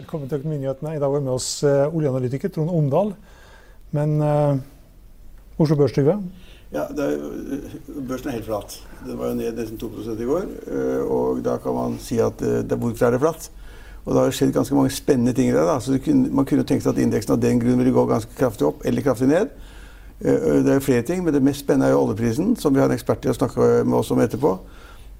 Velkommen til Økonominyhetene. I dag har vi med oss eh, oljeanalytiker Trond Omdal. Men uh, Oslo Børs, Trygve? Ja, er, Børsen er helt flat. Den var jo ned nesten 2% i går. eh, Og da kan man si at eh, det, hvorfor er det flatt? Og det har skjedd ganske mange spennende ting der. Da. Så kunne, man kunne tenkt seg at indeksen av den grunn ville gå ganske kraftig opp eller kraftig ned. Eh, Det er flere ting, men det mest spennende er jo oljeprisen, som vi har en ekspert til å snakke med oss om etterpå.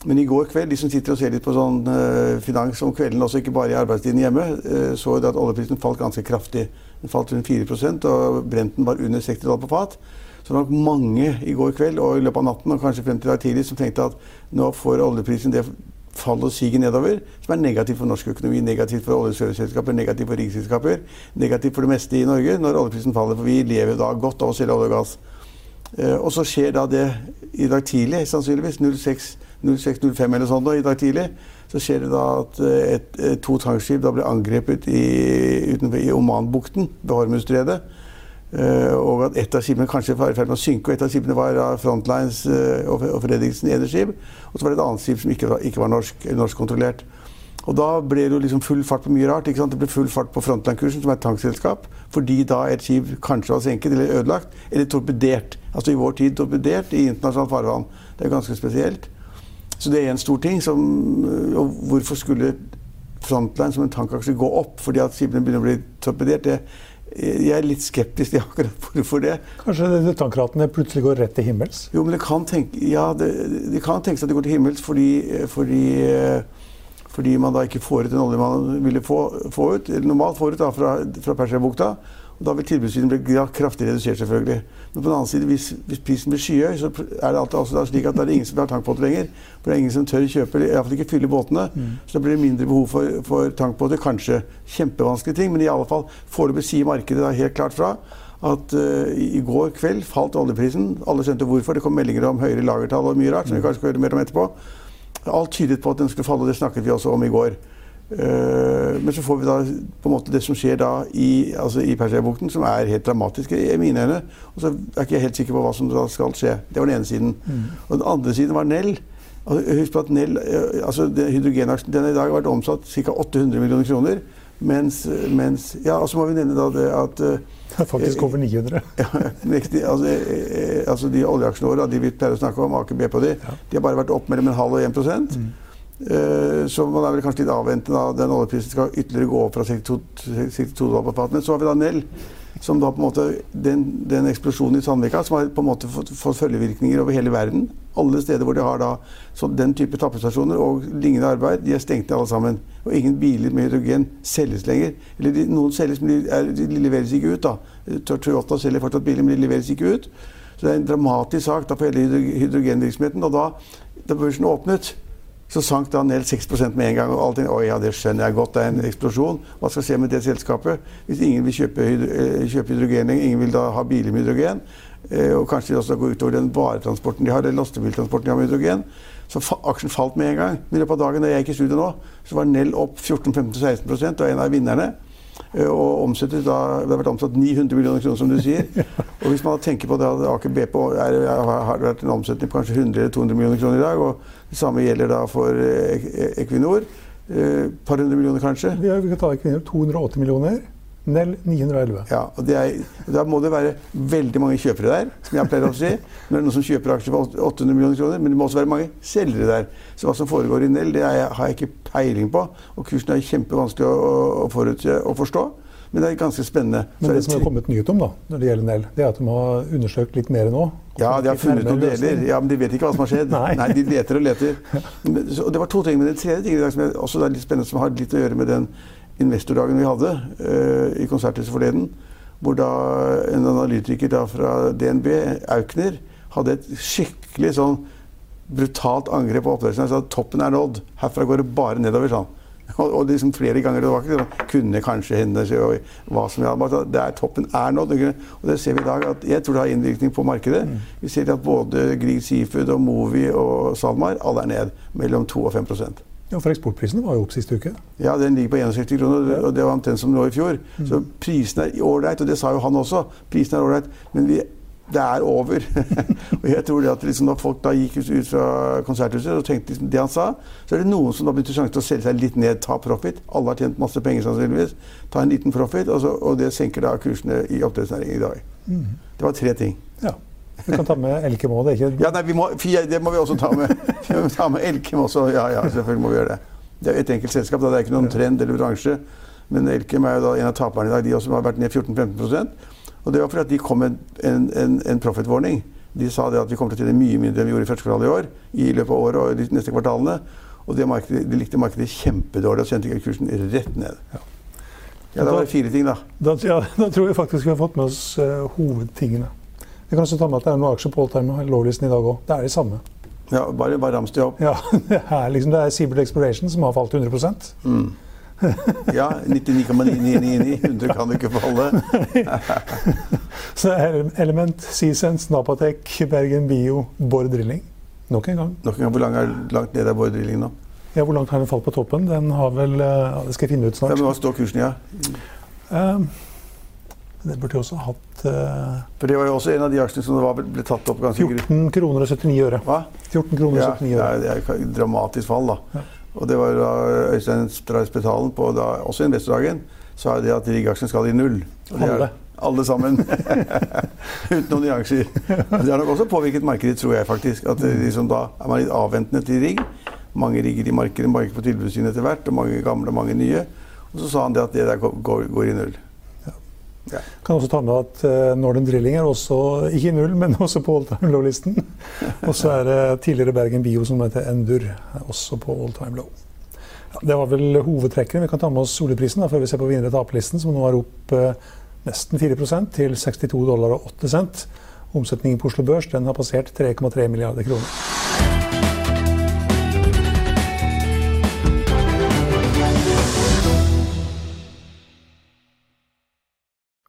Men i går kveld, de som sitter og ser litt på sånn eh, finans om kvelden, også ikke bare i arbeidstiden hjemme, eh, så det at oljeprisen falt ganske kraftig. Den falt rundt 4% og Brenten var under 60 dollar på fat. Så det var nok mange i går kveld og i løpet av natten og kanskje frem til i dag tidlig som tenkte at nå får oljeprisen det fall og siger nedover, som er negativt for norsk økonomi, negativt for oljeserviceselskaper, negativt for riksselskaper, negativt for det meste i Norge når oljeprisen faller. For vi lever da godt av å selge olje og gass. Eh, og så skjer da det i dag tidlig, sannsynligvis 06 06.05 eller sånn da, i dag tidlig, så skjer det da at eh, et, et, to tankskip da blir angrepet i, utenfor, i Omanbukten, ved Hormuzstredet. Uh, og at ett av skipene kanskje var i ferd med å synke. og Et av skipene var uh, Frontlines uh, og, og Fredriksen Ederskip. Og så var det et annet skip som ikke var, ikke var norsk, norskkontrollert. Og da ble det jo liksom full fart på mye rart. ikke sant? Det ble full fart på Frontline-kursen, som er et tankselskap, fordi da et skip kanskje var senket eller ødelagt, eller torpedert. Altså i vår tid torpedert i internasjonalt farvann. Det er ganske spesielt. Så det er en stor ting. Som, og hvorfor skulle Frontline som en tankaksje gå opp fordi at skipene begynner å bli torpedert? Det, jeg er litt skeptisk til akkurat hvorfor det. Kanskje tankratene plutselig går rett til himmels? Jo, men det kan tenke, ja, det, det kan tenkes at det går til himmels fordi, fordi, fordi, man da ikke får ut den oljen man ville få, få ut, normalt får ut da, fra, fra Persiabukta. Da vil tilbudssiden bli kraftig redusert, selvfølgelig. Men på den annen side, hvis, hvis prisen blir skyhøy, så er det alltid også slik at det er ingen som har tankbåter lenger. For det er ingen som tør kjøpe, iallfall ikke fylle båtene. Mm. Så da blir det mindre behov for, for tankbåter. Kanskje kjempevanskelige ting, men i alle fall foreløpig sier markedet da helt klart fra at uh, i går kveld falt oljeprisen. Alle skjønte hvorfor. Det kom meldinger om høyere lagertall og mye rart, som vi kanskje skal høre mer om etterpå. Alt tydet på at den skulle falle, og det snakket vi også om i går. Uh, men så får vi da på en måte det som skjer da i, altså i Persiabukten, som er helt dramatisk i mine øyne. Og så er ikke jeg helt sikker på hva som da skal skje. Det var den ene siden. Mm. Og den andre siden var Nell. Husk på at Nell, altså Hydrogenaksjen den i dag har vært omsatt ca. 800 millioner kroner. Mens, mens Ja, og så må vi nevne da det at det er faktisk over 900. ja, altså, altså, De oljeaksjene våre, de vi pleier å snakke om, Aker BP og de, ja. de har bare vært opp mellom en halv og 1 mm. Uh, så man er vel kanskje litt avventende av den oljeprisen skal ytterligere gå opp fra 62, 62 dollar på fatet. Men så har vi da Nell, som da på en måte den, den eksplosjonen i Sandvika som har på en måte fått, fått følgevirkninger over hele verden. Alle steder hvor de har da den type tappestasjoner og lignende arbeid, de er stengt ned alle sammen. Og ingen biler med hydrogen selges lenger. Eller de, noen selges, men de, er, de, leveres ikke ut. da. Toyota selger fortsatt biler, men de leveres ikke ut. Så det er en dramatisk sak da for hele hydrogenvirksomheten. Og da, da børsen åpnet så sank da Nell 6% med en gang. og allting, å ja, det skjønner jeg godt, det er en eksplosjon. Hva skal skje med det selskapet hvis ingen vil kjøpe, kjøpe hydrogen? Ingen vil da ha biler med hydrogen? Eh, og kanskje det også går utover den varetransporten de har, eller lastebiltransporten de har med hydrogen. Så aksjen falt med en gang. I løpet av dagen da jeg gikk i studio nå, så var Nell opp 14-15-16% og en av vinnerne. Og omsettes da, Det har vært omsatt 900 millioner kroner, som du sier. Og hvis man tenker på det at Aker BP er, har vært en omsetning på kanskje 100 eller 200 millioner kroner i dag, og det samme gjelder da for Equinor. Et par hundre millioner, kanskje? Vi, kan ta Equinor 280 millioner. Nell 911. Ja, og det er, Da må det være veldig mange kjøpere der, som jeg pleier å si. Når det er noen som kjøper aksjer for 800 millioner kroner, men det må også være mange selgere der. Så hva som foregår i Nell, det er, har jeg ikke peiling på. Og kursen er kjempevanskelig å, å, forutse å forstå. Men det er ganske spennende. Men det, som har kommet nyhet om da, når det gjelder Nell, det er at de har undersøkt litt mer nå. Ja, de har funnet noen deler. Ja, Men de vet ikke hva som har skjedd. Nei. Nei de leter og leter. Men, så, og det var to ting. Men den tredje tingen som er også er litt spennende, som har litt å gjøre med den investordagen vi hadde uh, i Konserthuset forleden, hvor da en analytiker da fra DNB, Aukner, hadde et skikkelig sånn brutalt angrep på opplevelsen. Han sa at toppen er nådd. Herfra går det bare nedover. sånn. Og, og liksom flere ganger. Det var ikke sånn kunne kanskje hende hva som helst. Det er toppen er nådd. Og det ser vi i dag. at Jeg tror det har innvirkning på markedet. Mm. Vi ser at både Grieg Seafood og Movi og SalMar alle er ned mellom 2 og 5 ja, For eksportprisene var jo opp siste uke. Ja, den ligger på 61 kroner, og det var omtrent som nå i fjor. Mm. Så prisen er ålreit, og det sa jo han også. Prisen er ålreit, men vi, det er over. og jeg tror det at liksom, Når folk da gikk ut fra konserthuset og tenkte liksom, det han sa, så er det noen som da begynte sjansen til å selge seg litt ned, ta profit. Alle har tjent masse penger sannsynligvis. Ta en liten profit, og, så, og det senker da kursene i oppdrettsnæringen i dag. Mm. Det var tre ting. Ja. Vi kan ta med Elkem òg. Det, ja, nei, må, det må vi også ta med. Ta med Elkem også. Ja, ja, selvfølgelig må vi gjøre det. Det er jo et enkelt selskap. Da. Det er ikke noen trend eller bransje. Men Elkem er jo da en av taperne i dag. De også har vært ned 14-15 Og det var fordi at de kom med en, en, en profit warning. De sa det at vi kommer til å tjene mye mindre enn vi gjorde i første kvartal i år. I løpet av året og de neste kvartalene. Og det markedet, de likte markedet kjempedårlig og sendte kursen rett ned. Ja. Ja, det var fire ting, da. Da, ja, da tror jeg faktisk vi har fått med oss uh, hovedtingene. Vi kan også ta med at det er noen aksjer på alltime low-listen i dag òg. Det er de samme. Ja, bare, bare rams de opp. Ja, det er liksom det er Seabird Exploration som har falt 100 mm. Ja, 99,999. 100 kan du ikke falle. Så Element, Seasense, Napatek, Bergen Bio, Bård Drilling. Nok en gang. Nok en gang. Hvor langt, er, langt ned er Bård Drilling nå? Ja, Hvor langt har den falt på toppen? Den har vel ja, Det skal jeg finne ut snart. Ja, men Hva står kursen i? Ja? Um, det burde jo også hatt uh, For Det var jo også en av de aksjene som var, ble tatt opp ganske 14 kroner og 79 øre. Hva? 14 kroner og 79 øre. Ja, det er et dramatisk fall, da. Ja. Og det var da Øystein Strauss Betalen på da, også investordagen sa det at rigg skal i null. alle. alle sammen. Uten noen nyanser. Det har nok også påvirket markedet, tror jeg faktisk. At liksom, da er man litt avventende til rigg. Mange rigger i markedet, mange på tilbudssiden etter hvert, og mange gamle mange nye. Og så sa han det at det der går, går i null. Ja. Kan også ta med at uh, Northern Drilling er også ikke i null, men også på all time low-listen. Og så er det tidligere Bergen Bio som heter Endur, også på all time low. Ja, det var vel hovedtrekkene. Vi kan ta med oss oljeprisen da, før vi ser på vinnere taperlisten, som nå er opp uh, nesten 4 til 62 dollar og 8 cent. Omsetningen på Oslo Børs den har passert 3,3 milliarder kroner.